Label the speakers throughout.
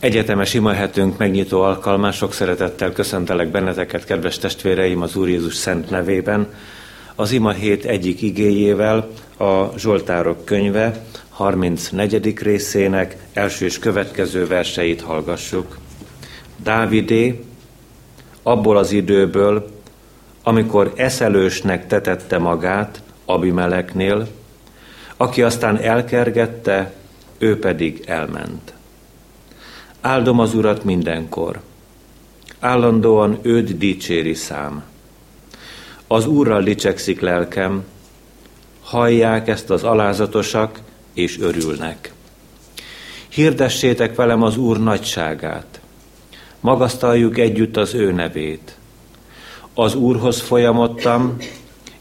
Speaker 1: Egyetemes imahetünk megnyitó alkalmán sok szeretettel köszöntelek benneteket, kedves testvéreim, az Úr Jézus szent nevében. Az ima hét egyik igéjével a Zsoltárok könyve 34. részének első és következő verseit hallgassuk. Dávidé, abból az időből, amikor eszelősnek tetette magát Abimeleknél, aki aztán elkergette, ő pedig elment. Áldom az Urat mindenkor. Állandóan őt dicséri szám. Az Úrral dicsekszik lelkem, hallják ezt az alázatosak, és örülnek. Hirdessétek velem az Úr nagyságát, magasztaljuk együtt az ő nevét. Az Úrhoz folyamodtam,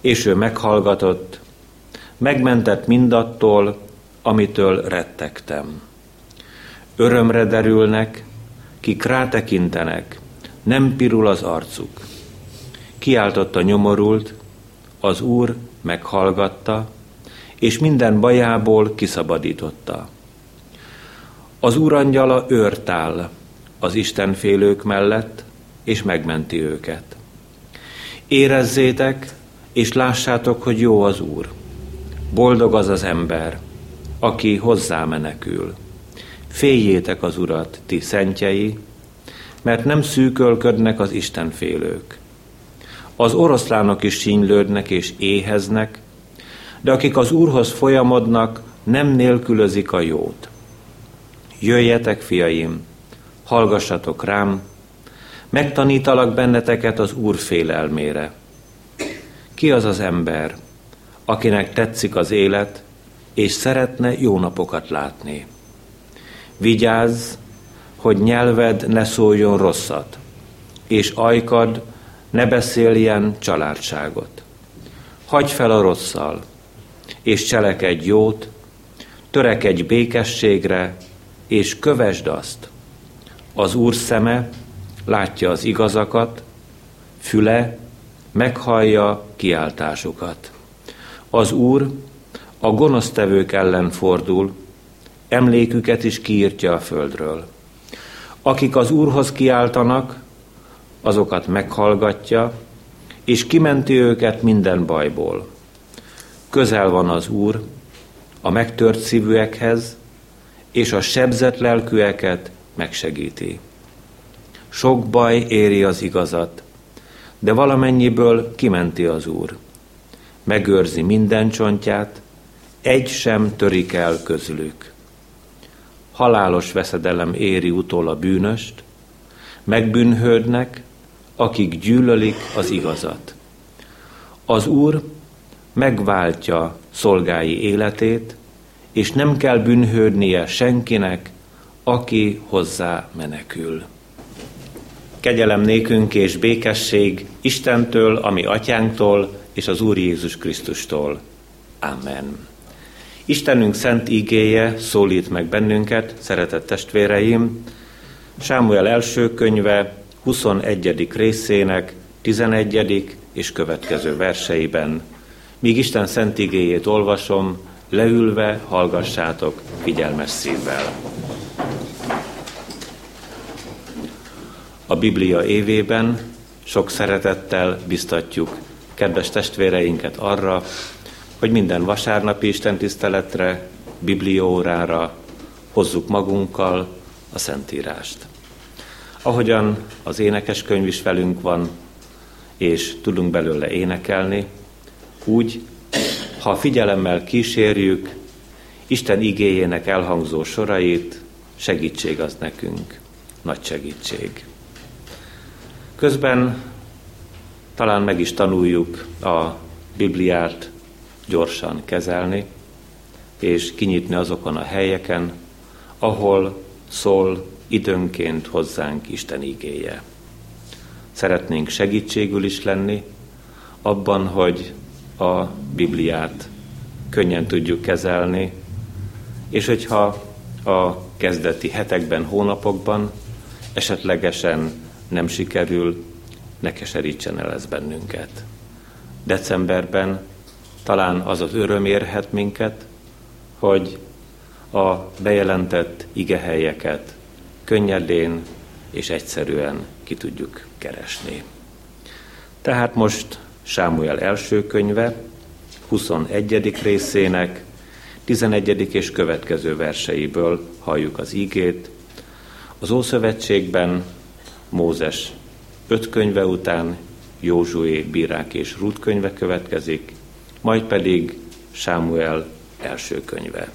Speaker 1: és ő meghallgatott, megmentett mindattól, amitől rettegtem. Örömre derülnek, kik rátekintenek, nem pirul az arcuk. Kiáltott a nyomorult, az Úr meghallgatta, és minden bajából kiszabadította. Az Úr angyala őrt áll az Istenfélők mellett, és megmenti őket. Érezzétek, és lássátok, hogy jó az Úr. Boldog az az ember, aki hozzá menekül. Féljétek az Urat, ti szentjei, mert nem szűkölködnek az Istenfélők. Az oroszlánok is sínylődnek és éheznek, de akik az Úrhoz folyamodnak, nem nélkülözik a jót. Jöjjetek, fiaim, hallgassatok rám, megtanítalak benneteket az Úr félelmére. Ki az az ember, akinek tetszik az élet, és szeretne jó napokat látni? Vigyázz, hogy nyelved ne szóljon rosszat, és ajkad ne beszéljen családságot. Hagy fel a rosszal, és cselekedj jót, törekedj békességre, és kövesd azt. Az Úr szeme látja az igazakat, füle meghallja kiáltásukat. Az Úr a gonosztevők ellen fordul, emléküket is kiírtja a földről. Akik az Úrhoz kiáltanak, azokat meghallgatja, és kimenti őket minden bajból. Közel van az Úr a megtört szívűekhez, és a sebzett lelkűeket megsegíti. Sok baj éri az igazat, de valamennyiből kimenti az Úr. Megőrzi minden csontját, egy sem törik el közülük halálos veszedelem éri utól a bűnöst, megbűnhődnek, akik gyűlölik az igazat. Az Úr megváltja szolgái életét, és nem kell bűnhődnie senkinek, aki hozzá menekül. Kegyelem nékünk és békesség Istentől, ami atyánktól, és az Úr Jézus Krisztustól. Amen. Istenünk szent ígéje szólít meg bennünket, szeretett testvéreim, Sámuel első könyve 21. részének 11. és következő verseiben. Míg Isten szent igéjét olvasom, leülve hallgassátok figyelmes szívvel. A Biblia évében sok szeretettel biztatjuk kedves testvéreinket arra, hogy minden vasárnapi istentiszteletre, bibliórára hozzuk magunkkal a Szentírást. Ahogyan az énekeskönyv is velünk van, és tudunk belőle énekelni, úgy, ha figyelemmel kísérjük Isten igéjének elhangzó sorait, segítség az nekünk, nagy segítség. Közben talán meg is tanuljuk a Bibliát gyorsan kezelni, és kinyitni azokon a helyeken, ahol szól időnként hozzánk Isten igéje. Szeretnénk segítségül is lenni abban, hogy a Bibliát könnyen tudjuk kezelni, és hogyha a kezdeti hetekben, hónapokban esetlegesen nem sikerül, ne keserítsen el ez bennünket. Decemberben talán az az öröm érhet minket, hogy a bejelentett igehelyeket könnyedén és egyszerűen ki tudjuk keresni. Tehát most Sámuel első könyve, 21. részének 11. és következő verseiből halljuk az ígét. Az Ószövetségben Mózes öt könyve után Józsué, Bírák és Rút könyve következik, majd pedig Sámuel első könyve.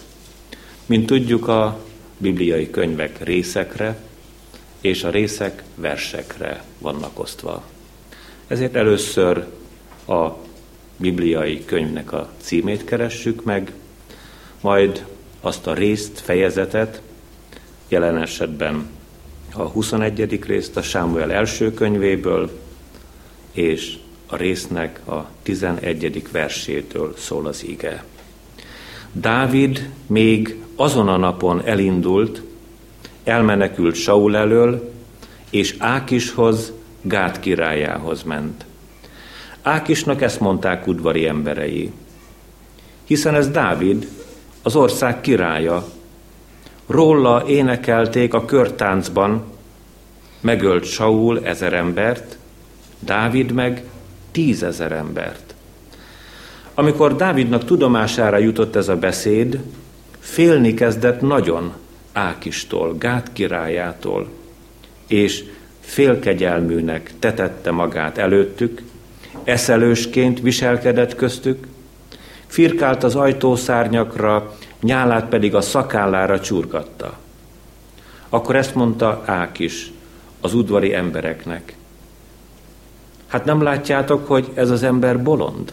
Speaker 1: Mint tudjuk, a bibliai könyvek részekre és a részek versekre vannak osztva. Ezért először a bibliai könyvnek a címét keressük meg, majd azt a részt, fejezetet, jelen esetben a 21. részt a Sámuel első könyvéből, és a résznek a 11. versétől szól az ige. Dávid még azon a napon elindult, elmenekült Saul elől, és Ákishoz, Gát királyához ment. Ákisnak ezt mondták udvari emberei, hiszen ez Dávid, az ország királya. Róla énekelték a körtáncban, megölt Saul ezer embert, Dávid meg tízezer embert. Amikor Dávidnak tudomására jutott ez a beszéd, félni kezdett nagyon Ákistól, Gát királyától, és félkegyelműnek tetette magát előttük, eszelősként viselkedett köztük, firkált az ajtószárnyakra, nyálát pedig a szakállára csurgatta. Akkor ezt mondta Ákis az udvari embereknek. Hát nem látjátok, hogy ez az ember bolond?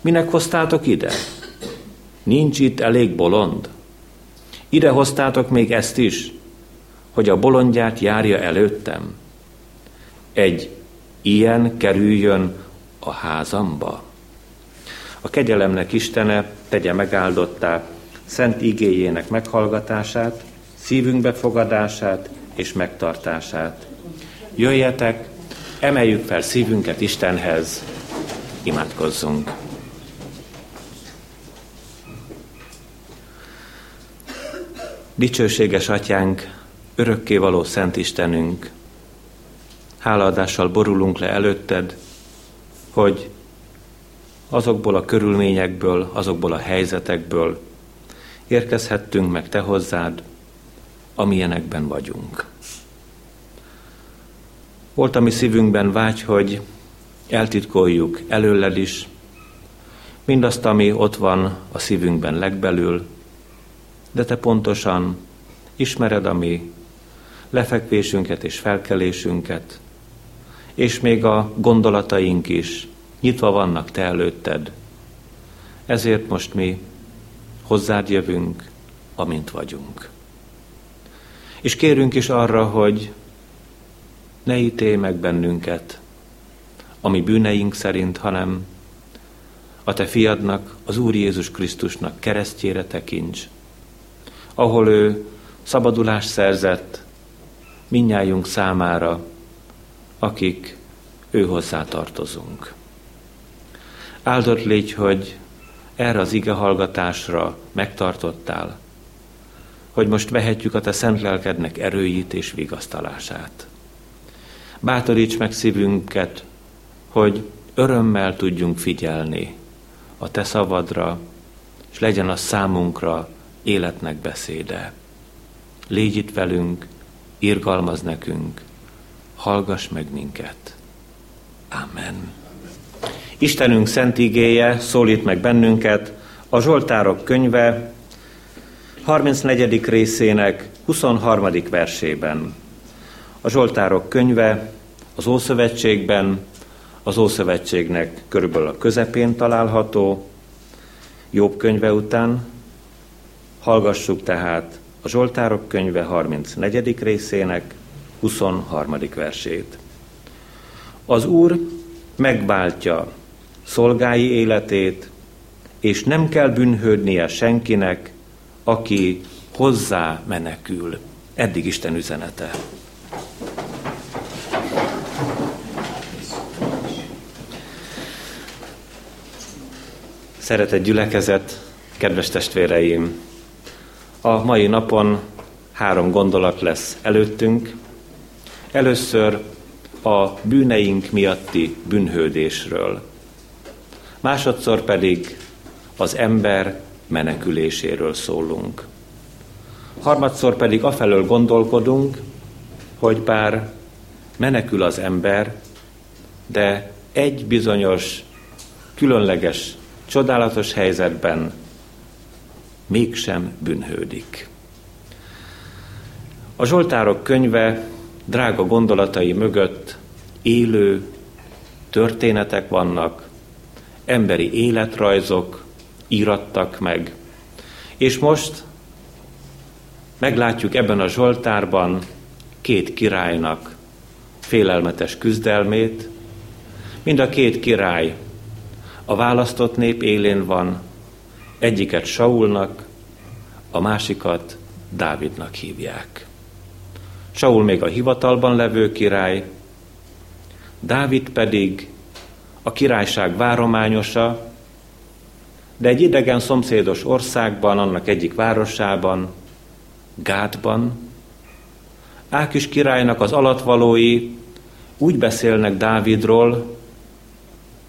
Speaker 1: Minek hoztátok ide? Nincs itt elég bolond? Ide hoztátok még ezt is, hogy a bolondját járja előttem. Egy ilyen kerüljön a házamba. A kegyelemnek Istene tegye megáldottá szent igéjének meghallgatását, szívünk befogadását és megtartását. Jöjjetek, emeljük fel szívünket Istenhez, imádkozzunk. Dicsőséges Atyánk, örökkévaló Szent Istenünk, hálaadással borulunk le előtted, hogy azokból a körülményekből, azokból a helyzetekből érkezhettünk meg Te hozzád, amilyenekben vagyunk. Volt a mi szívünkben vágy, hogy eltitkoljuk előled is, mindazt, ami ott van a szívünkben legbelül, de Te pontosan ismered a mi lefekvésünket és felkelésünket, és még a gondolataink is nyitva vannak Te előtted. Ezért most mi hozzád jövünk, amint vagyunk. És kérünk is arra, hogy ne ítélj meg bennünket, ami bűneink szerint, hanem a Te fiadnak, az Úr Jézus Krisztusnak keresztjére tekints, ahol ő szabadulást szerzett minnyájunk számára, akik ő hozzá tartozunk. Áldott légy, hogy erre az ige hallgatásra megtartottál, hogy most vehetjük a te szent lelkednek erőjét és vigasztalását. Bátoríts meg szívünket, hogy örömmel tudjunk figyelni a te szavadra, és legyen a számunkra életnek beszéde. Légy itt velünk, irgalmaz nekünk, hallgass meg minket. Amen. Istenünk szent igéje szólít meg bennünket a Zsoltárok könyve 34. részének 23. versében. A Zsoltárok könyve az Ószövetségben, az Ószövetségnek körülbelül a közepén található, Jobb könyve után. Hallgassuk tehát a Zsoltárok könyve 34. részének 23. versét. Az Úr megváltja szolgái életét, és nem kell bűnhődnie senkinek, aki hozzá menekül. Eddig Isten üzenete. Szeretett gyülekezet, kedves testvéreim! A mai napon három gondolat lesz előttünk. Először a bűneink miatti bűnhődésről. Másodszor pedig az ember meneküléséről szólunk. Harmadszor pedig afelől gondolkodunk, hogy bár menekül az ember, de egy bizonyos, különleges, csodálatos helyzetben mégsem bűnhődik. A Zsoltárok könyve drága gondolatai mögött élő történetek vannak, emberi életrajzok írattak meg. És most meglátjuk ebben a Zsoltárban két királynak félelmetes küzdelmét. Mind a két király a választott nép élén van, egyiket Saulnak, a másikat Dávidnak hívják. Saul még a hivatalban levő király, Dávid pedig a királyság várományosa, de egy idegen szomszédos országban, annak egyik városában, Gátban, Ákis királynak az alatvalói úgy beszélnek Dávidról,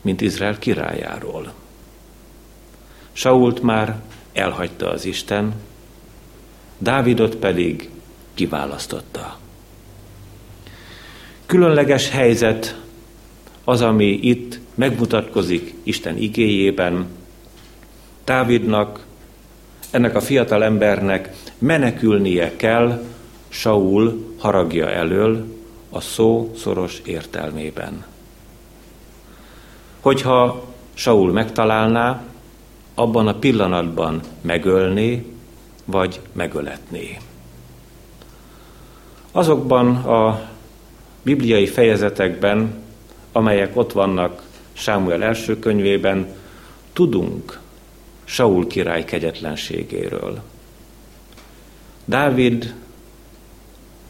Speaker 1: mint Izrael királyáról. Sault már elhagyta az Isten, Dávidot pedig kiválasztotta. Különleges helyzet az, ami itt megmutatkozik Isten igéjében. Dávidnak, ennek a fiatal embernek menekülnie kell Saul haragja elől a szó szoros értelmében. Hogyha Saul megtalálná, abban a pillanatban megölné, vagy megöletné. Azokban a bibliai fejezetekben, amelyek ott vannak Sámuel első könyvében, tudunk Saul király kegyetlenségéről. Dávid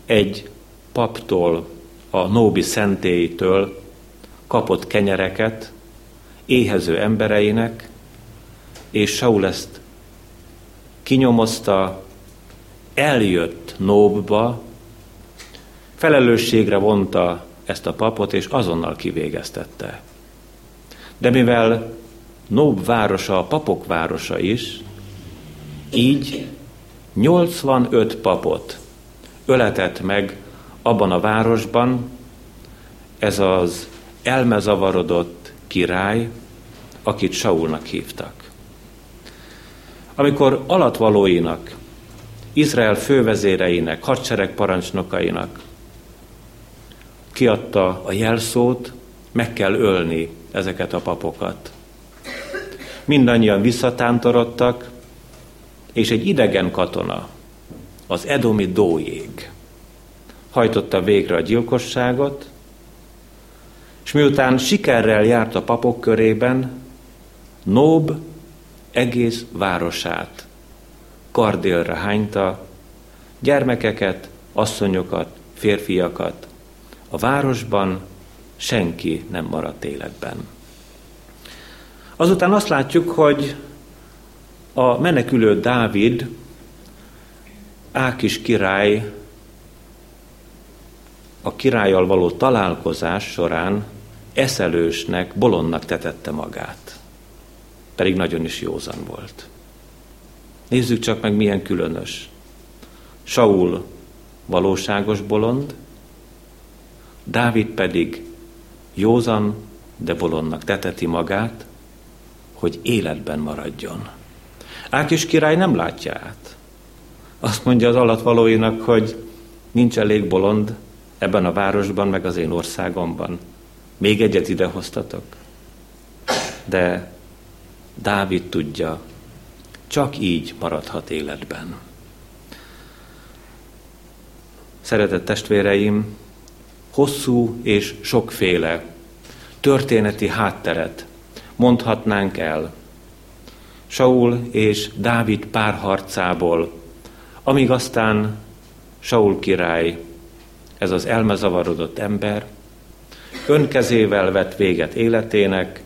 Speaker 1: egy paptól, a Nóbi szentélytől kapott kenyereket éhező embereinek, és Saul ezt kinyomozta, eljött Nóbba, felelősségre vonta ezt a papot, és azonnal kivégeztette. De mivel Nób városa a papok városa is, így 85 papot öletett meg abban a városban ez az elmezavarodott király, akit Saulnak hívtak. Amikor alatvalóinak, Izrael fővezéreinek, hadsereg parancsnokainak kiadta a jelszót, meg kell ölni ezeket a papokat. Mindannyian visszatántorodtak, és egy idegen katona, az edomi dójég hajtotta végre a gyilkosságot, és miután sikerrel járt a papok körében, Nob egész városát kardélre hányta, gyermekeket, asszonyokat, férfiakat. A városban senki nem maradt életben. Azután azt látjuk, hogy a menekülő Dávid, Ákis király a királlyal való találkozás során eszelősnek, bolondnak tetette magát. Pedig nagyon is józan volt. Nézzük csak meg, milyen különös. Saul valóságos bolond, Dávid pedig józan, de bolondnak teteti magát, hogy életben maradjon. Ákis király nem látja át. Azt mondja az alatvalóinak, hogy nincs elég bolond ebben a városban, meg az én országomban. Még egyet idehoztatok. De Dávid tudja, csak így maradhat életben. Szeretett testvéreim, hosszú és sokféle történeti hátteret mondhatnánk el. Saul és Dávid párharcából, amíg aztán Saul király, ez az elmezavarodott ember, önkezével vett véget életének,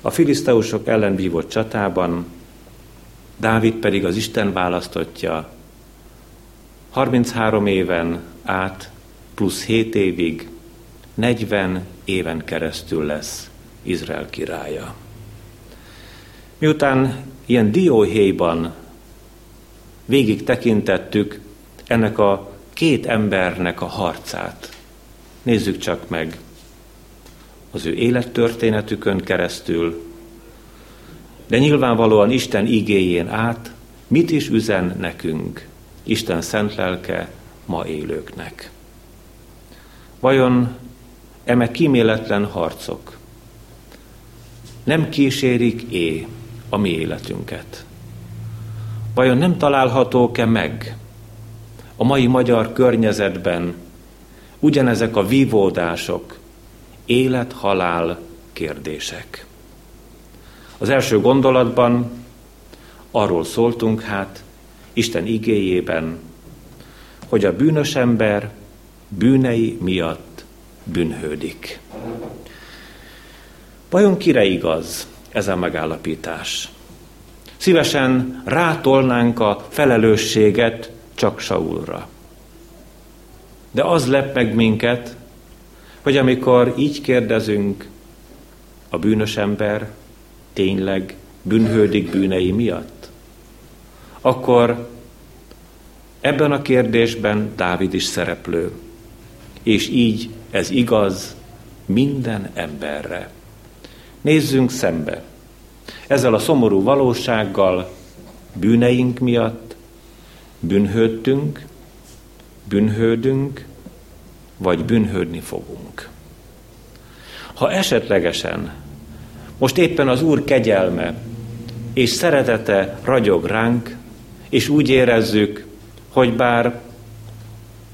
Speaker 1: a filiszteusok ellen vívott csatában, Dávid pedig az Isten választotja, 33 éven át, plusz 7 évig, 40 éven keresztül lesz Izrael királya. Miután ilyen dióhéjban végig tekintettük ennek a két embernek a harcát, nézzük csak meg az ő élettörténetükön keresztül, de nyilvánvalóan Isten igéjén át, mit is üzen nekünk Isten szent lelke ma élőknek. Vajon eme kíméletlen harcok nem kísérik é a mi életünket? Vajon nem találhatók-e meg a mai magyar környezetben ugyanezek a vívódások, élet-halál kérdések? Az első gondolatban arról szóltunk hát Isten igéjében, hogy a bűnös ember bűnei miatt bűnhődik. Vajon kire igaz ez a megállapítás? Szívesen rátolnánk a felelősséget csak Saulra. De az lep meg minket, hogy amikor így kérdezünk, a bűnös ember tényleg bűnhődik bűnei miatt? Akkor ebben a kérdésben Dávid is szereplő. És így ez igaz minden emberre. Nézzünk szembe. Ezzel a szomorú valósággal bűneink miatt bűnhődtünk, bűnhődünk, vagy bűnhődni fogunk. Ha esetlegesen most éppen az Úr kegyelme és szeretete ragyog ránk, és úgy érezzük, hogy bár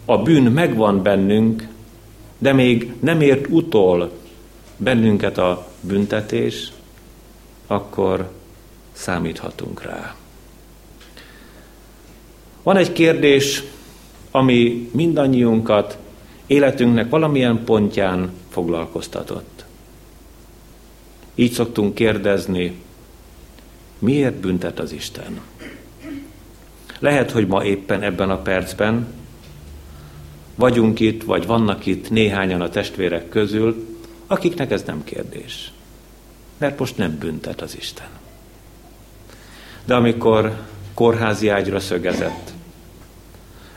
Speaker 1: a bűn megvan bennünk, de még nem ért utol bennünket a büntetés, akkor számíthatunk rá. Van egy kérdés, ami mindannyiunkat életünknek valamilyen pontján foglalkoztatott. Így szoktunk kérdezni, miért büntet az Isten? Lehet, hogy ma éppen ebben a percben vagyunk itt, vagy vannak itt néhányan a testvérek közül, akiknek ez nem kérdés. Mert most nem büntet az Isten. De amikor kórházi ágyra szögezett,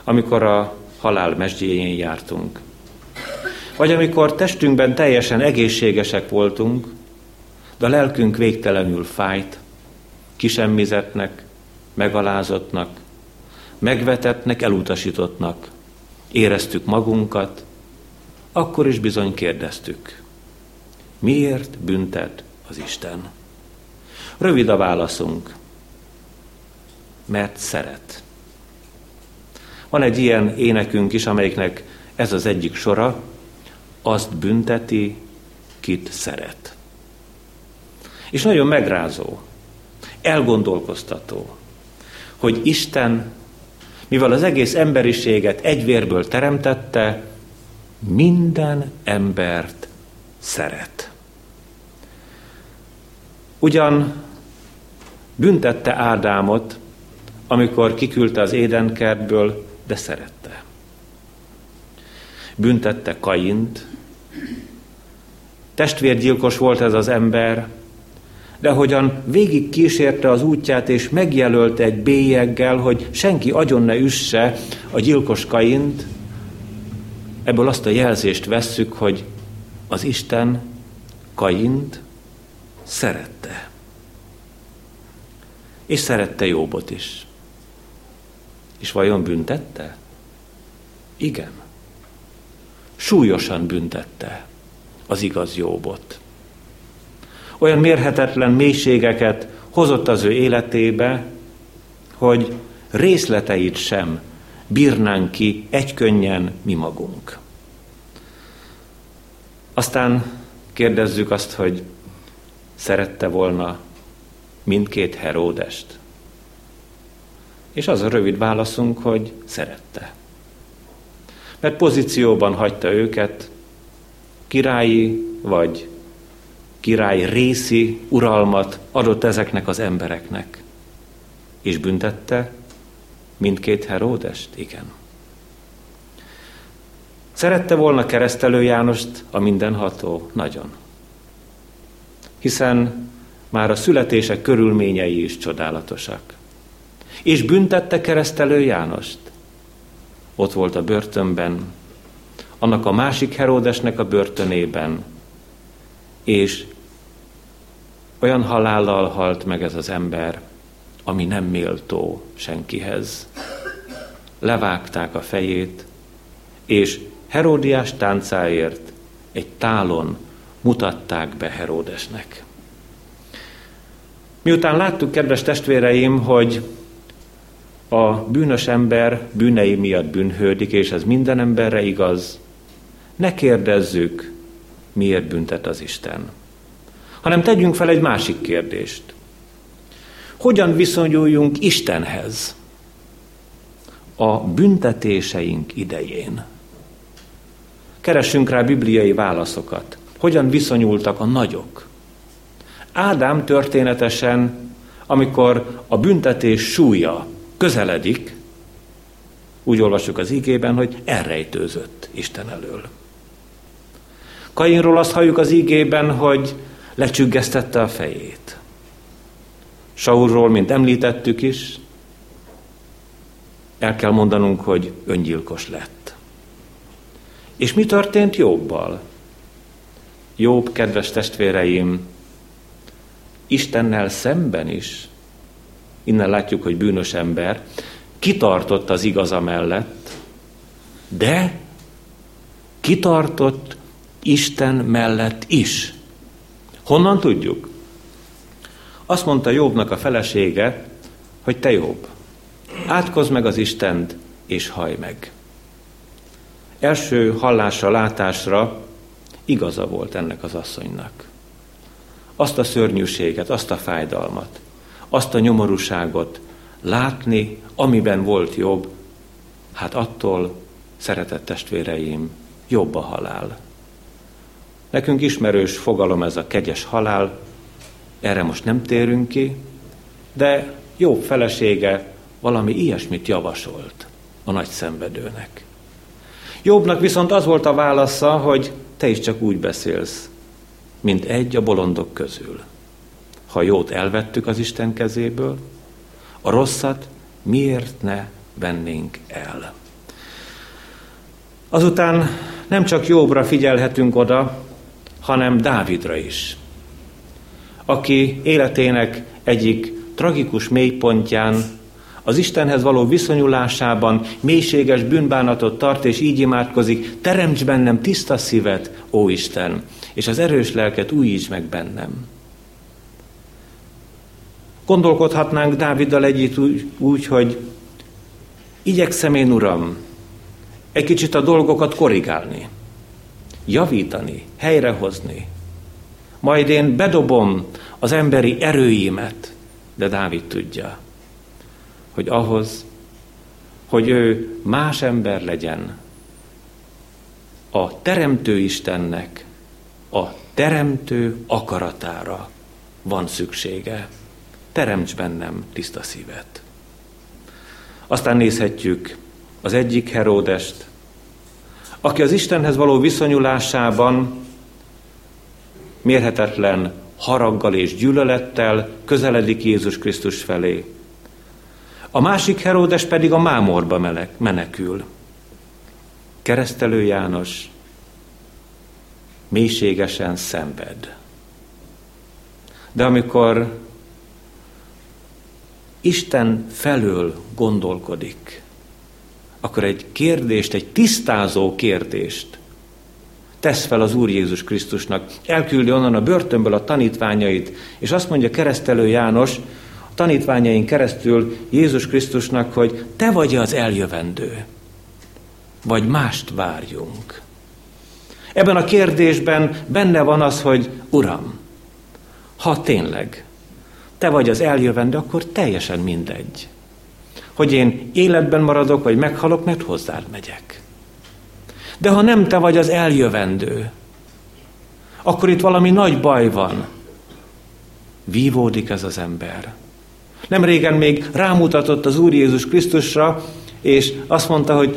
Speaker 1: amikor a halál mesdjéjén jártunk, vagy amikor testünkben teljesen egészségesek voltunk, de a lelkünk végtelenül fájt, kisemmizetnek, megalázottnak, megvetetnek, elutasítottnak. Éreztük magunkat, akkor is bizony kérdeztük, miért büntet az Isten? Rövid a válaszunk, mert szeret. Van egy ilyen énekünk is, amelyiknek ez az egyik sora, azt bünteti, kit szeret. És nagyon megrázó, elgondolkoztató, hogy Isten, mivel az egész emberiséget egy vérből teremtette, minden embert szeret. Ugyan büntette Ádámot, amikor kiküldte az édenkertből, de szerette. Büntette Kaint, testvérgyilkos volt ez az ember, de hogyan végig kísérte az útját, és megjelölte egy bélyeggel, hogy senki agyon ne üsse a gyilkos Kaint, ebből azt a jelzést vesszük, hogy az Isten Kaint szerette. És szerette Jóbot is. És vajon büntette? Igen. Súlyosan büntette az igaz Jóbot olyan mérhetetlen mélységeket hozott az ő életébe, hogy részleteit sem bírnánk ki egykönnyen mi magunk. Aztán kérdezzük azt, hogy szerette volna mindkét Heródest. És az a rövid válaszunk, hogy szerette. Mert pozícióban hagyta őket, királyi vagy király részi uralmat adott ezeknek az embereknek. És büntette mindkét Heródest? Igen. Szerette volna keresztelő Jánost a mindenható? Nagyon. Hiszen már a születések körülményei is csodálatosak. És büntette keresztelő Jánost. Ott volt a börtönben, annak a másik Heródesnek a börtönében, és olyan halállal halt meg ez az ember, ami nem méltó senkihez. Levágták a fejét, és Heródiás táncáért egy tálon mutatták be Heródesnek. Miután láttuk, kedves testvéreim, hogy a bűnös ember bűnei miatt bűnhődik, és ez minden emberre igaz, ne kérdezzük, miért büntet az Isten, hanem tegyünk fel egy másik kérdést. Hogyan viszonyuljunk Istenhez a büntetéseink idején? Keressünk rá bibliai válaszokat. Hogyan viszonyultak a nagyok? Ádám történetesen, amikor a büntetés súlya közeledik, úgy olvasjuk az ígében, hogy elrejtőzött Isten elől. Kainról azt halljuk az ígében, hogy lecsüggesztette a fejét. Saulról, mint említettük is, el kell mondanunk, hogy öngyilkos lett. És mi történt Jobbal? Jobb, kedves testvéreim, Istennel szemben is, innen látjuk, hogy bűnös ember, kitartott az igaza mellett, de kitartott Isten mellett is. Honnan tudjuk? Azt mondta Jobbnak a felesége, hogy te Jobb, átkozz meg az Istent, és haj meg. Első hallásra, látásra igaza volt ennek az asszonynak. Azt a szörnyűséget, azt a fájdalmat, azt a nyomorúságot látni, amiben volt jobb, hát attól, szeretett testvéreim, jobb a halál. Nekünk ismerős fogalom ez a kegyes halál, erre most nem térünk ki, de jobb felesége valami ilyesmit javasolt a nagy szenvedőnek. Jobbnak viszont az volt a válasza, hogy te is csak úgy beszélsz, mint egy a bolondok közül. Ha jót elvettük az Isten kezéből, a rosszat miért ne vennénk el? Azután nem csak Jobbra figyelhetünk oda, hanem Dávidra is, aki életének egyik tragikus mélypontján az Istenhez való viszonyulásában mélységes bűnbánatot tart, és így imádkozik, teremts bennem tiszta szívet, ó Isten, és az erős lelket újíts meg bennem. Gondolkodhatnánk Dáviddal együtt úgy, úgy, hogy igyekszem én, Uram, egy kicsit a dolgokat korrigálni, javítani, helyrehozni. Majd én bedobom az emberi erőimet, de Dávid tudja, hogy ahhoz, hogy ő más ember legyen, a Teremtő Istennek, a Teremtő akaratára van szüksége. Teremts bennem tiszta szívet. Aztán nézhetjük az egyik Heródest, aki az Istenhez való viszonyulásában mérhetetlen haraggal és gyűlölettel közeledik Jézus Krisztus felé. A másik Heródes pedig a mámorba menekül. Keresztelő János mélységesen szenved. De amikor Isten felől gondolkodik, akkor egy kérdést, egy tisztázó kérdést tesz fel az Úr Jézus Krisztusnak. Elküldi onnan a börtönből a tanítványait, és azt mondja keresztelő János, a tanítványain keresztül Jézus Krisztusnak, hogy te vagy az eljövendő, vagy mást várjunk. Ebben a kérdésben benne van az, hogy Uram, ha tényleg te vagy az eljövendő, akkor teljesen mindegy hogy én életben maradok, vagy meghalok, mert hozzád megyek. De ha nem te vagy az eljövendő, akkor itt valami nagy baj van. Vívódik ez az ember. Nem régen még rámutatott az Úr Jézus Krisztusra, és azt mondta, hogy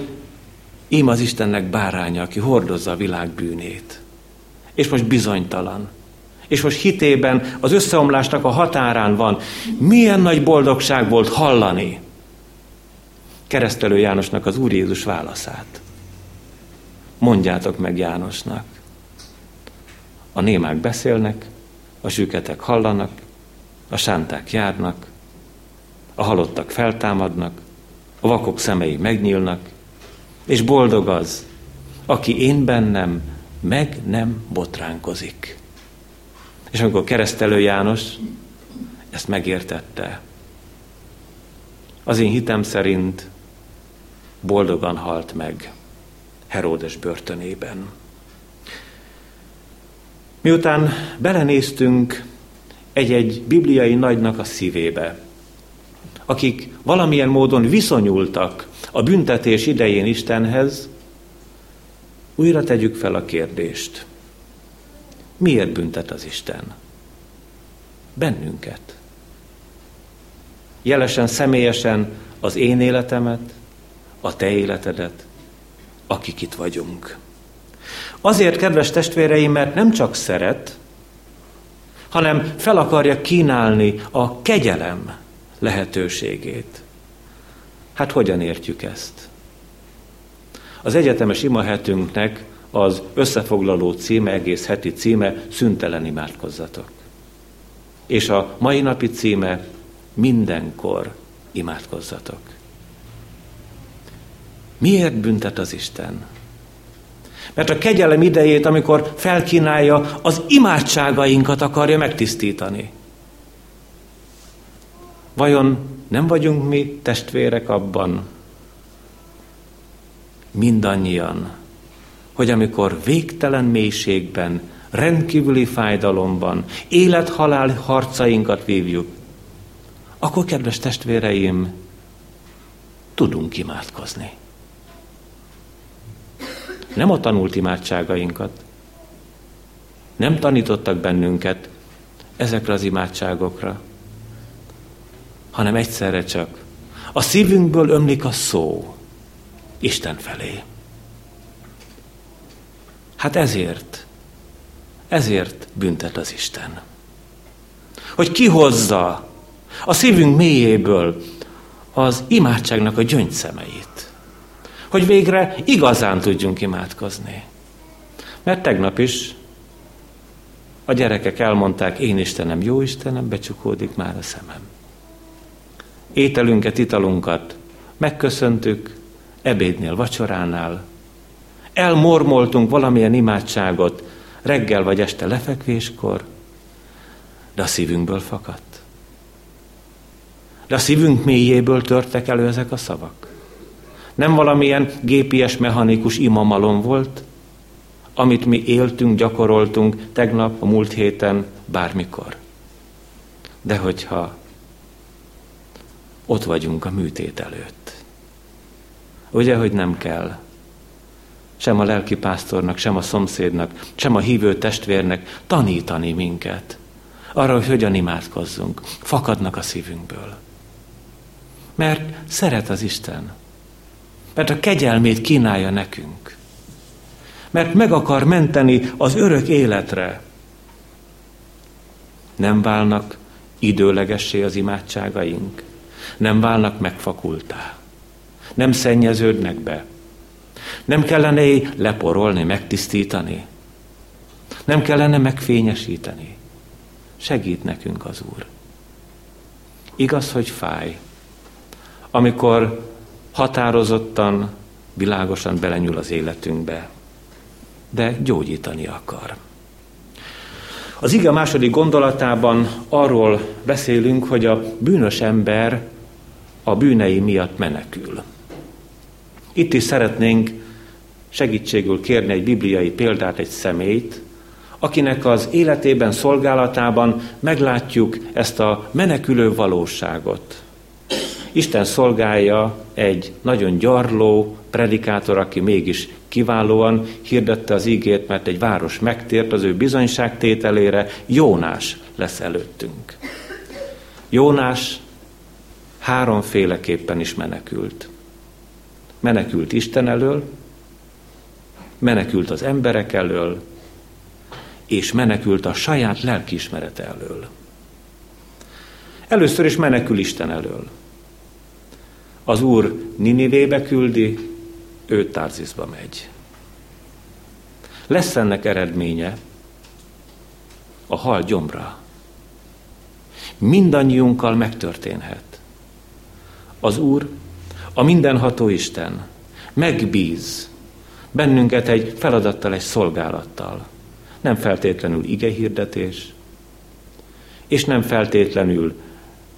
Speaker 1: Ím az Istennek báránya, aki hordozza a világ bűnét. És most bizonytalan. És most hitében az összeomlásnak a határán van. Milyen nagy boldogság volt hallani keresztelő Jánosnak az Úr Jézus válaszát. Mondjátok meg Jánosnak. A némák beszélnek, a süketek hallanak, a sánták járnak, a halottak feltámadnak, a vakok szemei megnyílnak, és boldog az, aki én bennem meg nem botránkozik. És amikor keresztelő János ezt megértette, az én hitem szerint boldogan halt meg Heródes börtönében. Miután belenéztünk egy-egy bibliai nagynak a szívébe, akik valamilyen módon viszonyultak a büntetés idején Istenhez, újra tegyük fel a kérdést. Miért büntet az Isten? Bennünket. Jelesen, személyesen az én életemet, a te életedet, akik itt vagyunk. Azért, kedves testvéreim, mert nem csak szeret, hanem fel akarja kínálni a kegyelem lehetőségét. Hát hogyan értjük ezt? Az egyetemes imahetünknek az összefoglaló címe, egész heti címe, szüntelen imádkozzatok. És a mai napi címe, mindenkor imádkozzatok. Miért büntet az Isten? Mert a kegyelem idejét, amikor felkínálja, az imádságainkat akarja megtisztítani. Vajon nem vagyunk mi testvérek abban, mindannyian, hogy amikor végtelen mélységben, rendkívüli fájdalomban, élet-halál harcainkat vívjuk, akkor, kedves testvéreim, tudunk imádkozni. Nem a tanult imádságainkat, nem tanítottak bennünket ezekre az imádságokra, hanem egyszerre csak a szívünkből ömlik a szó Isten felé. Hát ezért, ezért büntet az Isten. Hogy kihozza a szívünk mélyéből az imádságnak a gyöngyszemeit. Hogy végre igazán tudjunk imádkozni. Mert tegnap is a gyerekek elmondták, én Istenem, jó Istenem, becsukódik már a szemem ételünket, italunkat megköszöntük, ebédnél, vacsoránál, elmormoltunk valamilyen imádságot reggel vagy este lefekvéskor, de a szívünkből fakadt. De a szívünk mélyéből törtek elő ezek a szavak. Nem valamilyen gépies, mechanikus imamalom volt, amit mi éltünk, gyakoroltunk tegnap, a múlt héten, bármikor. De hogyha ott vagyunk a műtét előtt. Ugye, hogy nem kell sem a lelkipásztornak, sem a szomszédnak, sem a hívő testvérnek tanítani minket arra, hogy hogyan imádkozzunk. Fakadnak a szívünkből. Mert szeret az Isten. Mert a kegyelmét kínálja nekünk. Mert meg akar menteni az örök életre. Nem válnak időlegessé az imádságaink nem válnak megfakultá, nem szennyeződnek be, nem kellene leporolni, megtisztítani, nem kellene megfényesíteni. Segít nekünk az Úr. Igaz, hogy fáj, amikor határozottan, világosan belenyúl az életünkbe, de gyógyítani akar. Az ige második gondolatában arról beszélünk, hogy a bűnös ember a bűnei miatt menekül. Itt is szeretnénk segítségül kérni egy bibliai példát, egy személyt, akinek az életében, szolgálatában meglátjuk ezt a menekülő valóságot. Isten szolgálja egy nagyon gyarló predikátor, aki mégis kiválóan hirdette az ígét, mert egy város megtért az ő bizonyságtételére, Jónás lesz előttünk. Jónás háromféleképpen is menekült. Menekült Isten elől, menekült az emberek elől, és menekült a saját lelkiismerete elől. Először is menekül Isten elől. Az Úr Ninivébe küldi, ő Tárzizba megy. Lesz ennek eredménye a hal gyomra. Mindannyiunkkal megtörténhet. Az Úr, a mindenható Isten megbíz bennünket egy feladattal, egy szolgálattal. Nem feltétlenül igehirdetés, és nem feltétlenül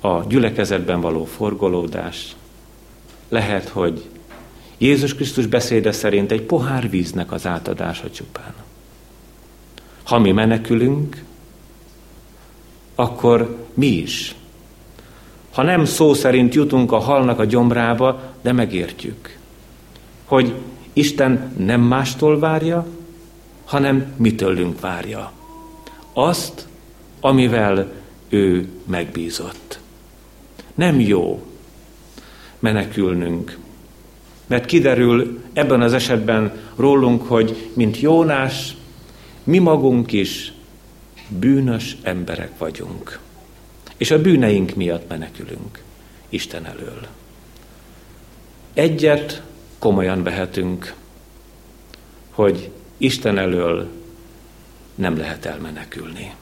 Speaker 1: a gyülekezetben való forgolódás. Lehet, hogy Jézus Krisztus beszéde szerint egy pohár víznek az átadása csupán. Ha mi menekülünk, akkor mi is. Ha nem szó szerint jutunk a halnak a gyomrába, de megértjük, hogy Isten nem mástól várja, hanem mi tőlünk várja. Azt, amivel ő megbízott. Nem jó menekülnünk, mert kiderül ebben az esetben rólunk, hogy mint Jónás, mi magunk is bűnös emberek vagyunk. És a bűneink miatt menekülünk Isten elől. Egyet komolyan vehetünk, hogy Isten elől nem lehet elmenekülni.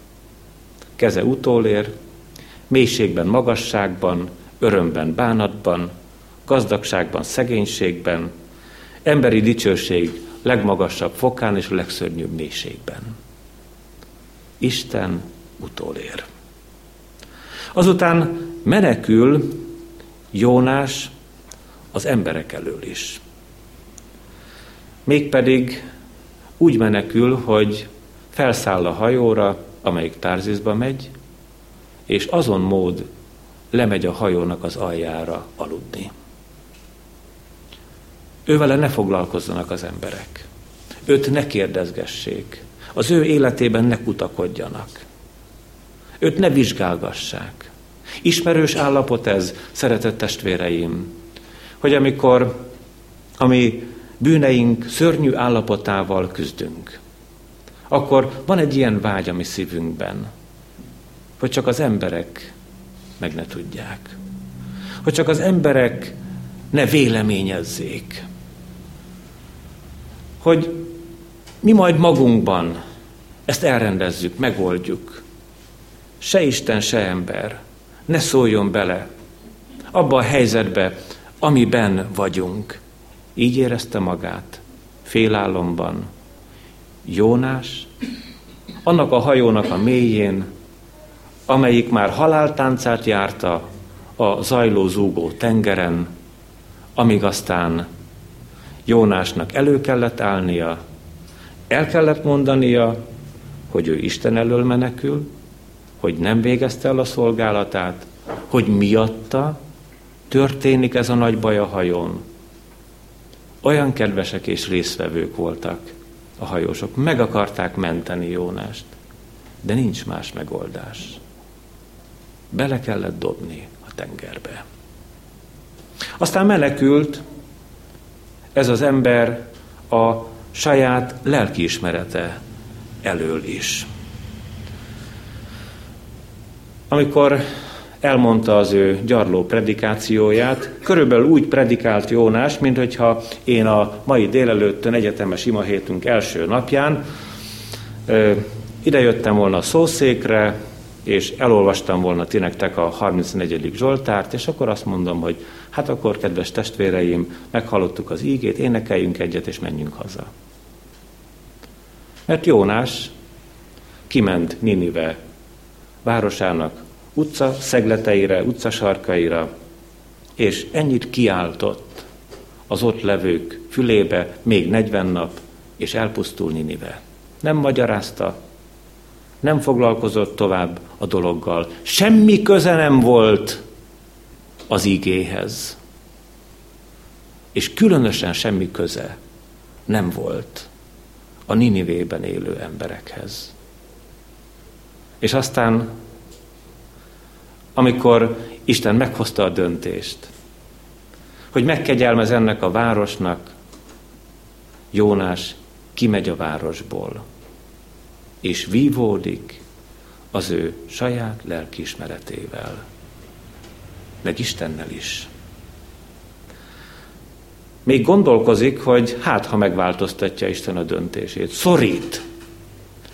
Speaker 1: Keze utolér, mélységben, magasságban, örömben, bánatban, gazdagságban, szegénységben, emberi dicsőség legmagasabb fokán és legszörnyűbb mélységben. Isten utolér. Azután menekül Jónás az emberek elől is. Mégpedig úgy menekül, hogy felszáll a hajóra, amelyik Tárzizba megy, és azon mód lemegy a hajónak az aljára aludni. Ővele ne foglalkozzanak az emberek. Őt ne kérdezgessék. Az ő életében ne kutakodjanak. Őt ne vizsgálgassák. Ismerős állapot ez, szeretett testvéreim, hogy amikor ami bűneink szörnyű állapotával küzdünk, akkor van egy ilyen vágy a mi szívünkben, hogy csak az emberek meg ne tudják. Hogy csak az emberek ne véleményezzék hogy mi majd magunkban ezt elrendezzük, megoldjuk. Se Isten, se ember ne szóljon bele abba a helyzetbe, amiben vagyunk. Így érezte magát, félálomban. Jónás, annak a hajónak a mélyén, amelyik már haláltáncát járta a zajló zúgó tengeren, amíg aztán Jónásnak elő kellett állnia, el kellett mondania, hogy ő Isten elől menekül, hogy nem végezte el a szolgálatát, hogy miatta történik ez a nagy baj a hajón. Olyan kedvesek és részvevők voltak a hajósok, meg akarták menteni Jónást, de nincs más megoldás. Bele kellett dobni a tengerbe. Aztán menekült, ez az ember a saját lelkiismerete elől is. Amikor elmondta az ő gyarló predikációját, körülbelül úgy predikált Jónás, mint hogyha én a mai délelőttön egyetemes imahétünk első napján idejöttem volna a szószékre, és elolvastam volna ti nektek a 34. Zsoltárt, és akkor azt mondom, hogy hát akkor, kedves testvéreim, meghallottuk az ígét, énekeljünk egyet, és menjünk haza. Mert Jónás kiment Ninive városának utca szegleteire, utcasarkaira, és ennyit kiáltott az ott levők fülébe még 40 nap, és elpusztul Ninive. Nem magyarázta, nem foglalkozott tovább a dologgal. Semmi köze nem volt az igéhez. És különösen semmi köze nem volt a Ninivében élő emberekhez. És aztán, amikor Isten meghozta a döntést, hogy megkegyelmez ennek a városnak, Jónás kimegy a városból, és vívódik az ő saját lelkiismeretével, meg Istennel is. Még gondolkozik, hogy hát, ha megváltoztatja Isten a döntését. Szorít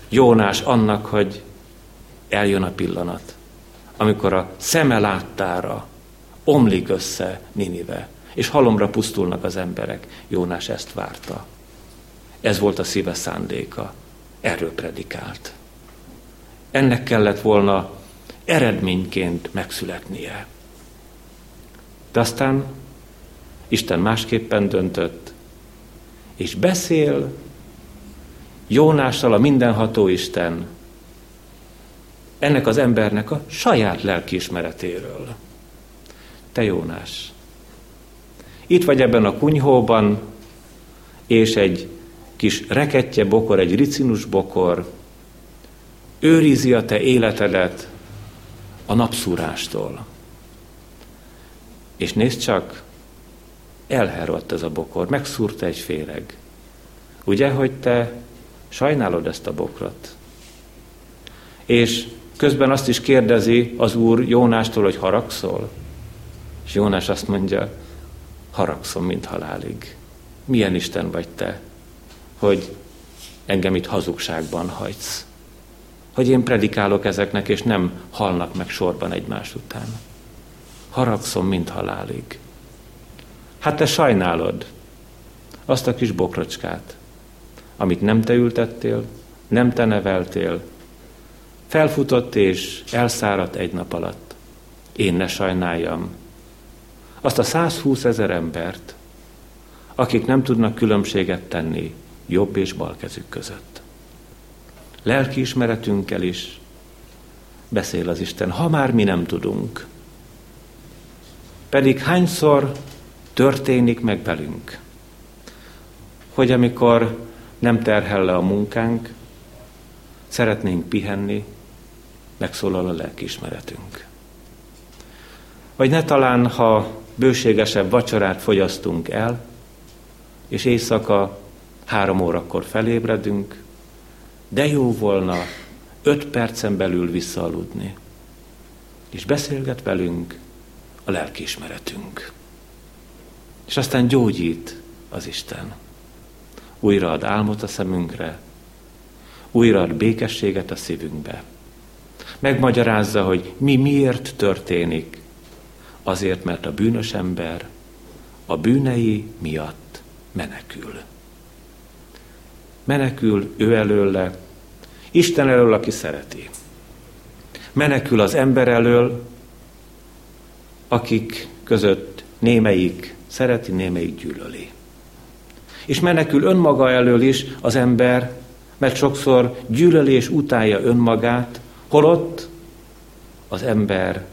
Speaker 1: Jónás annak, hogy eljön a pillanat, amikor a szeme láttára omlik össze Ninive, és halomra pusztulnak az emberek. Jónás ezt várta. Ez volt a szíve szándéka. Erről predikált. Ennek kellett volna eredményként megszületnie. De aztán Isten másképpen döntött, és beszél Jónással a mindenható Isten ennek az embernek a saját lelkiismeretéről. Te Jónás, itt vagy ebben a kunyhóban, és egy kis reketje bokor, egy ricinus bokor őrizi a te életedet a napszúrástól. És nézd csak, elhervadt ez a bokor, megszúrta egy féreg. Ugye, hogy te sajnálod ezt a bokrot? És közben azt is kérdezi az úr Jónástól, hogy haragszol? És Jónás azt mondja, haragszom, mint halálig. Milyen Isten vagy te, hogy engem itt hazugságban hagysz. Hogy én predikálok ezeknek, és nem halnak meg sorban egymás után. Haragszom, mint halálig. Hát te sajnálod azt a kis bokrocskát, amit nem te ültettél, nem te neveltél, felfutott és elszáradt egy nap alatt. Én ne sajnáljam, azt a 120 ezer embert, akik nem tudnak különbséget tenni jobb és bal kezük között. Lelkiismeretünkkel is beszél az Isten, ha már mi nem tudunk. Pedig hányszor történik meg velünk, hogy amikor nem terhel le a munkánk, szeretnénk pihenni, megszólal a lelkiismeretünk. Vagy ne talán, ha bőségesebb vacsorát fogyasztunk el, és éjszaka három órakor felébredünk, de jó volna öt percen belül visszaaludni. És beszélget velünk a lelkiismeretünk. És aztán gyógyít az Isten. Újra ad álmot a szemünkre, újra ad békességet a szívünkbe. Megmagyarázza, hogy mi miért történik, Azért, mert a bűnös ember a bűnei miatt menekül. Menekül ő előle, Isten elől, aki szereti. Menekül az ember elől, akik között némelyik szereti, némelyik gyűlöli. És menekül önmaga elől is az ember, mert sokszor gyűlöli és utálja önmagát, holott az ember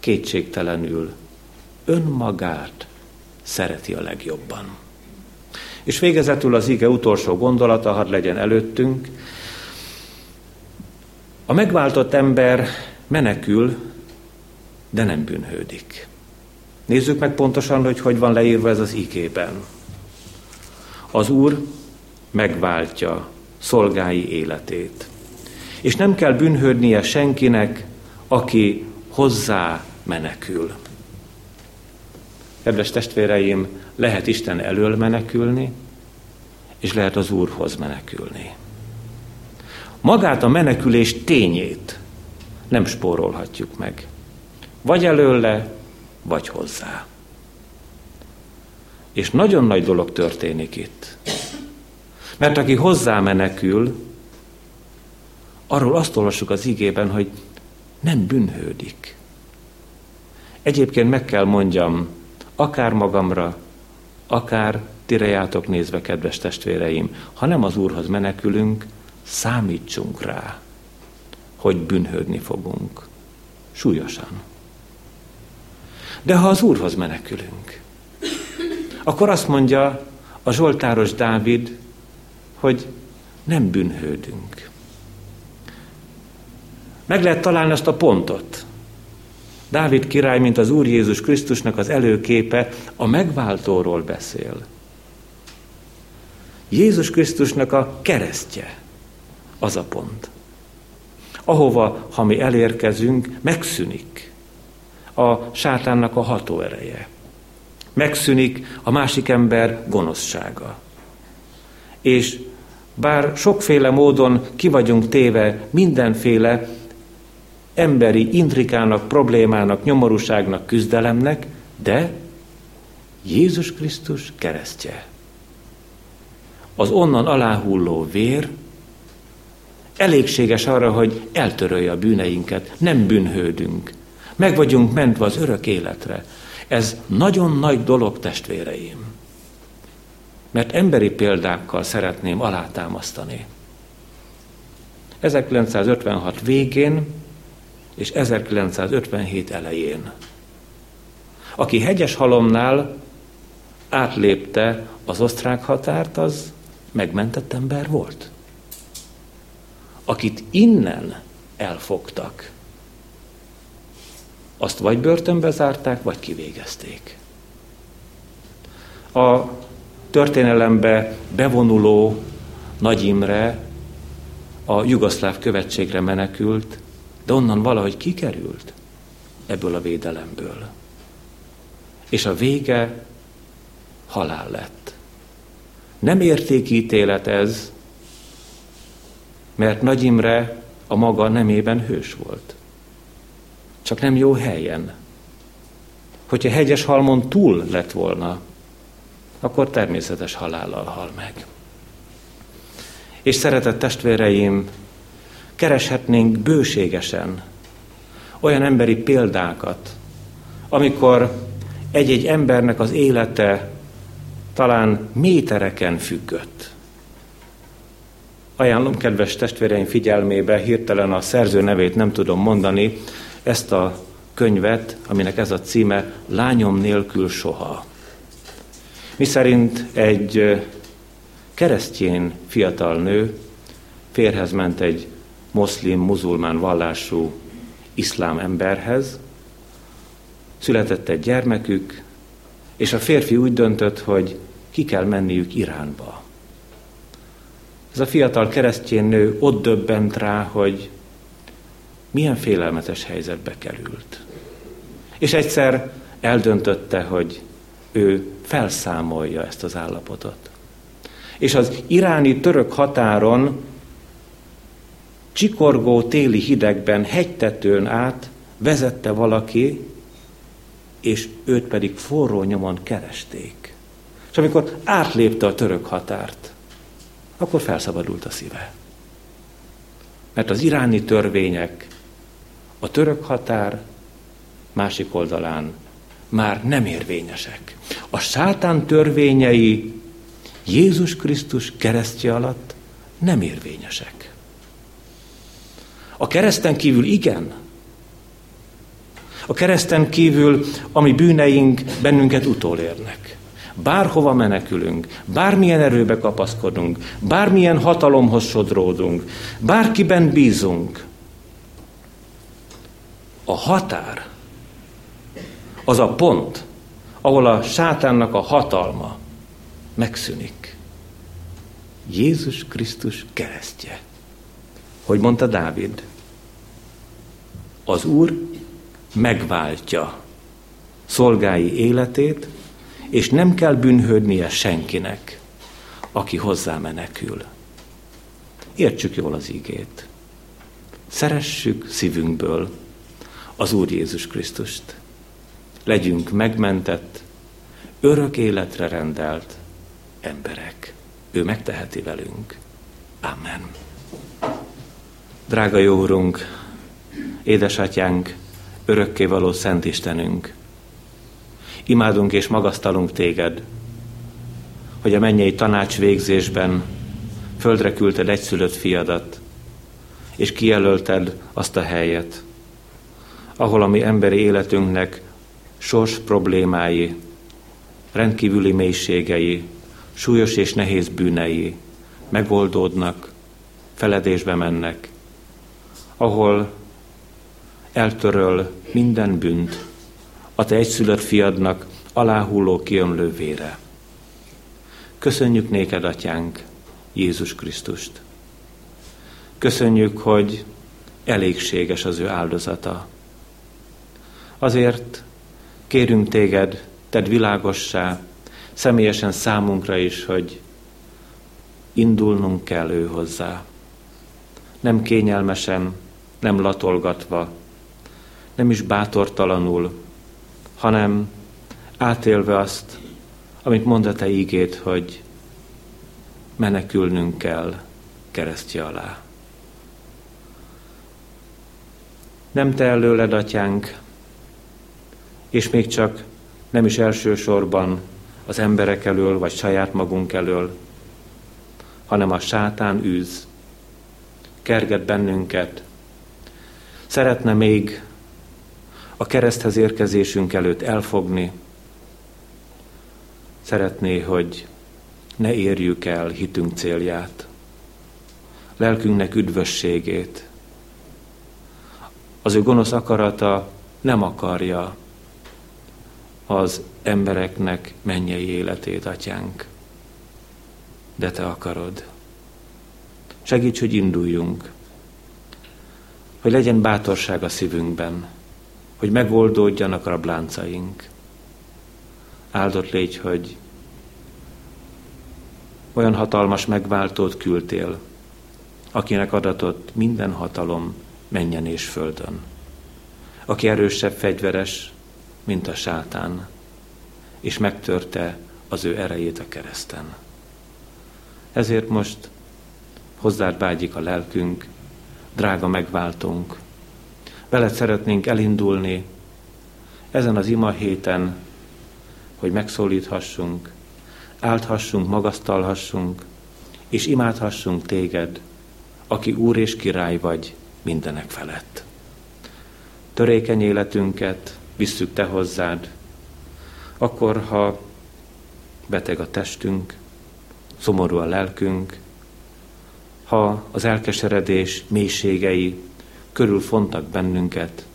Speaker 1: kétségtelenül önmagát szereti a legjobban. És végezetül az ige utolsó gondolata, hadd legyen előttünk. A megváltott ember menekül, de nem bűnhődik. Nézzük meg pontosan, hogy hogy van leírva ez az igében. Az Úr megváltja szolgái életét. És nem kell bűnhődnie senkinek, aki hozzá menekül. Kedves testvéreim, lehet Isten elől menekülni, és lehet az Úrhoz menekülni. Magát a menekülés tényét nem spórolhatjuk meg. Vagy előle, vagy hozzá. És nagyon nagy dolog történik itt. Mert aki hozzá menekül, arról azt olvassuk az igében, hogy nem bűnhődik. Egyébként meg kell mondjam, akár magamra, akár tirejátok nézve, kedves testvéreim, ha nem az Úrhoz menekülünk, számítsunk rá, hogy bűnhődni fogunk. Súlyosan. De ha az Úrhoz menekülünk, akkor azt mondja a Zsoltáros Dávid, hogy nem bűnhődünk. Meg lehet találni azt a pontot. Dávid király, mint az Úr Jézus Krisztusnak az előképe, a megváltóról beszél. Jézus Krisztusnak a keresztje az a pont. Ahova, ha mi elérkezünk, megszűnik a sátánnak a hatóereje. Megszűnik a másik ember gonoszsága. És bár sokféle módon ki vagyunk téve mindenféle emberi intrikának, problémának, nyomorúságnak, küzdelemnek, de Jézus Krisztus keresztje. Az onnan aláhulló vér elégséges arra, hogy eltörölje a bűneinket, nem bűnhődünk. Meg vagyunk mentve az örök életre. Ez nagyon nagy dolog, testvéreim. Mert emberi példákkal szeretném alátámasztani. 1956 végén és 1957 elején. Aki hegyes halomnál átlépte az osztrák határt, az megmentett ember volt. Akit innen elfogtak, azt vagy börtönbe zárták, vagy kivégezték. A történelembe bevonuló Nagy Imre a jugoszláv követségre menekült, de onnan valahogy kikerült ebből a védelemből. És a vége halál lett. Nem értékítélet ez, mert Nagy Imre a maga nemében hős volt. Csak nem jó helyen. Hogyha hegyes halmon túl lett volna, akkor természetes halállal hal meg. És szeretett testvéreim, kereshetnénk bőségesen olyan emberi példákat, amikor egy-egy embernek az élete talán métereken függött. Ajánlom kedves testvéreim figyelmébe, hirtelen a szerző nevét nem tudom mondani, ezt a könyvet, aminek ez a címe Lányom nélkül soha. Mi szerint egy keresztjén fiatal nő férhez ment egy moszlim, muzulmán vallású iszlám emberhez, született egy gyermekük, és a férfi úgy döntött, hogy ki kell menniük Iránba. Ez a fiatal keresztjén nő ott döbbent rá, hogy milyen félelmetes helyzetbe került. És egyszer eldöntötte, hogy ő felszámolja ezt az állapotot. És az iráni török határon csikorgó téli hidegben hegytetőn át vezette valaki, és őt pedig forró nyomon keresték. És amikor átlépte a török határt, akkor felszabadult a szíve. Mert az iráni törvények a török határ másik oldalán már nem érvényesek. A sátán törvényei Jézus Krisztus keresztje alatt nem érvényesek. A kereszten kívül igen. A kereszten kívül, ami bűneink bennünket utolérnek. Bárhova menekülünk, bármilyen erőbe kapaszkodunk, bármilyen hatalomhoz sodródunk, bárkiben bízunk, a határ az a pont, ahol a sátánnak a hatalma megszűnik. Jézus Krisztus keresztje. Hogy mondta Dávid? Az Úr megváltja szolgái életét, és nem kell bűnhődnie senkinek, aki hozzá menekül. Értsük jól az ígét. Szeressük szívünkből az Úr Jézus Krisztust. Legyünk megmentett, örök életre rendelt emberek. Ő megteheti velünk. Amen. Drága jó Urunk, édesatyánk, örökkévaló Szent Istenünk, imádunk és magasztalunk téged, hogy a mennyei tanács végzésben földre küldted egyszülött fiadat, és kijelölted azt a helyet, ahol a mi emberi életünknek sors problémái, rendkívüli mélységei, súlyos és nehéz bűnei megoldódnak, feledésbe mennek, ahol eltöröl minden bűnt a te egyszülött fiadnak aláhulló kiömlő vére. Köszönjük néked, atyánk, Jézus Krisztust. Köszönjük, hogy elégséges az ő áldozata. Azért kérünk téged, tedd világossá, személyesen számunkra is, hogy indulnunk kell ő hozzá. Nem kényelmesen, nem latolgatva, nem is bátortalanul, hanem átélve azt, amit mond a te ígét, hogy menekülnünk kell keresztje alá. Nem te előled, atyánk, és még csak nem is elsősorban az emberek elől, vagy saját magunk elől, hanem a sátán űz, kerget bennünket, szeretne még a kereszthez érkezésünk előtt elfogni, szeretné, hogy ne érjük el hitünk célját, lelkünknek üdvösségét. Az ő gonosz akarata nem akarja az embereknek mennyei életét, atyánk, de te akarod. Segíts, hogy induljunk, hogy legyen bátorság a szívünkben, hogy megoldódjanak a rabláncaink. Áldott légy, hogy olyan hatalmas megváltót küldtél, akinek adatott minden hatalom menjen és földön, aki erősebb fegyveres, mint a sátán, és megtörte az ő erejét a kereszten. Ezért most hozzád vágyik a lelkünk, drága megváltunk. Veled szeretnénk elindulni ezen az ima héten, hogy megszólíthassunk, álthassunk, magasztalhassunk, és imádhassunk téged, aki Úr és király vagy mindenek felett. Törékeny életünket visszük te hozzád, akkor, ha beteg a testünk, szomorú a lelkünk, ha az elkeseredés mélységei körül fontak bennünket,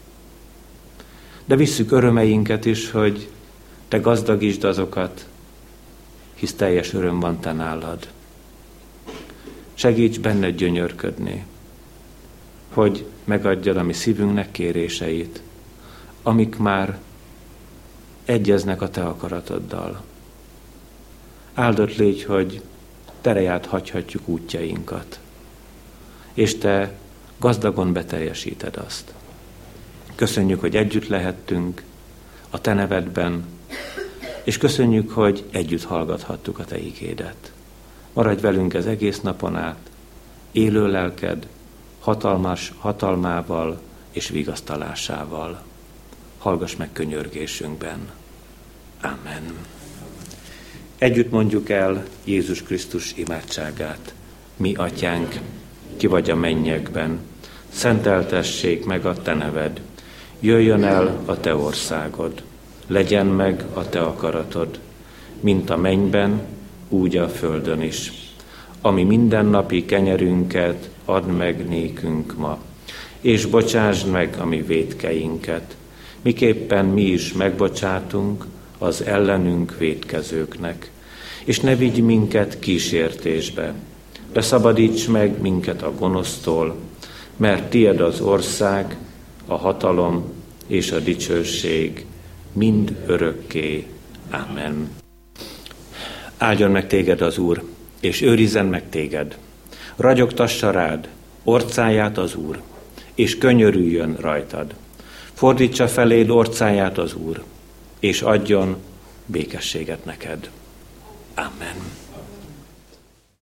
Speaker 1: de visszük örömeinket is, hogy te gazdagítsd azokat, hisz teljes öröm van te nálad. Segíts benned gyönyörködni, hogy megadjad a mi szívünknek kéréseit, amik már egyeznek a te akaratoddal. Áldott légy, hogy tereját hagyhatjuk útjainkat, és te gazdagon beteljesíted azt. Köszönjük, hogy együtt lehettünk a te nevedben, és köszönjük, hogy együtt hallgathattuk a te igédet. Maradj velünk ez egész napon át, élő lelked, hatalmas hatalmával és vigasztalásával. Hallgass meg könyörgésünkben. Amen. Együtt mondjuk el Jézus Krisztus imádságát. Mi, atyánk, ki vagy a mennyekben, szenteltessék meg a te neved, jöjjön el a te országod, legyen meg a te akaratod, mint a mennyben, úgy a földön is. Ami mindennapi kenyerünket add meg nékünk ma, és bocsásd meg a mi védkeinket, miképpen mi is megbocsátunk az ellenünk védkezőknek. És ne vigy minket kísértésbe, de szabadíts meg minket a gonosztól, mert tied az ország, a hatalom és a dicsőség mind örökké. Amen. Áldjon meg téged az Úr, és őrizzen meg téged. Ragyogtassa rád orcáját az Úr, és könyörüljön rajtad. Fordítsa feléd orcáját az Úr, és adjon békességet neked. Amen.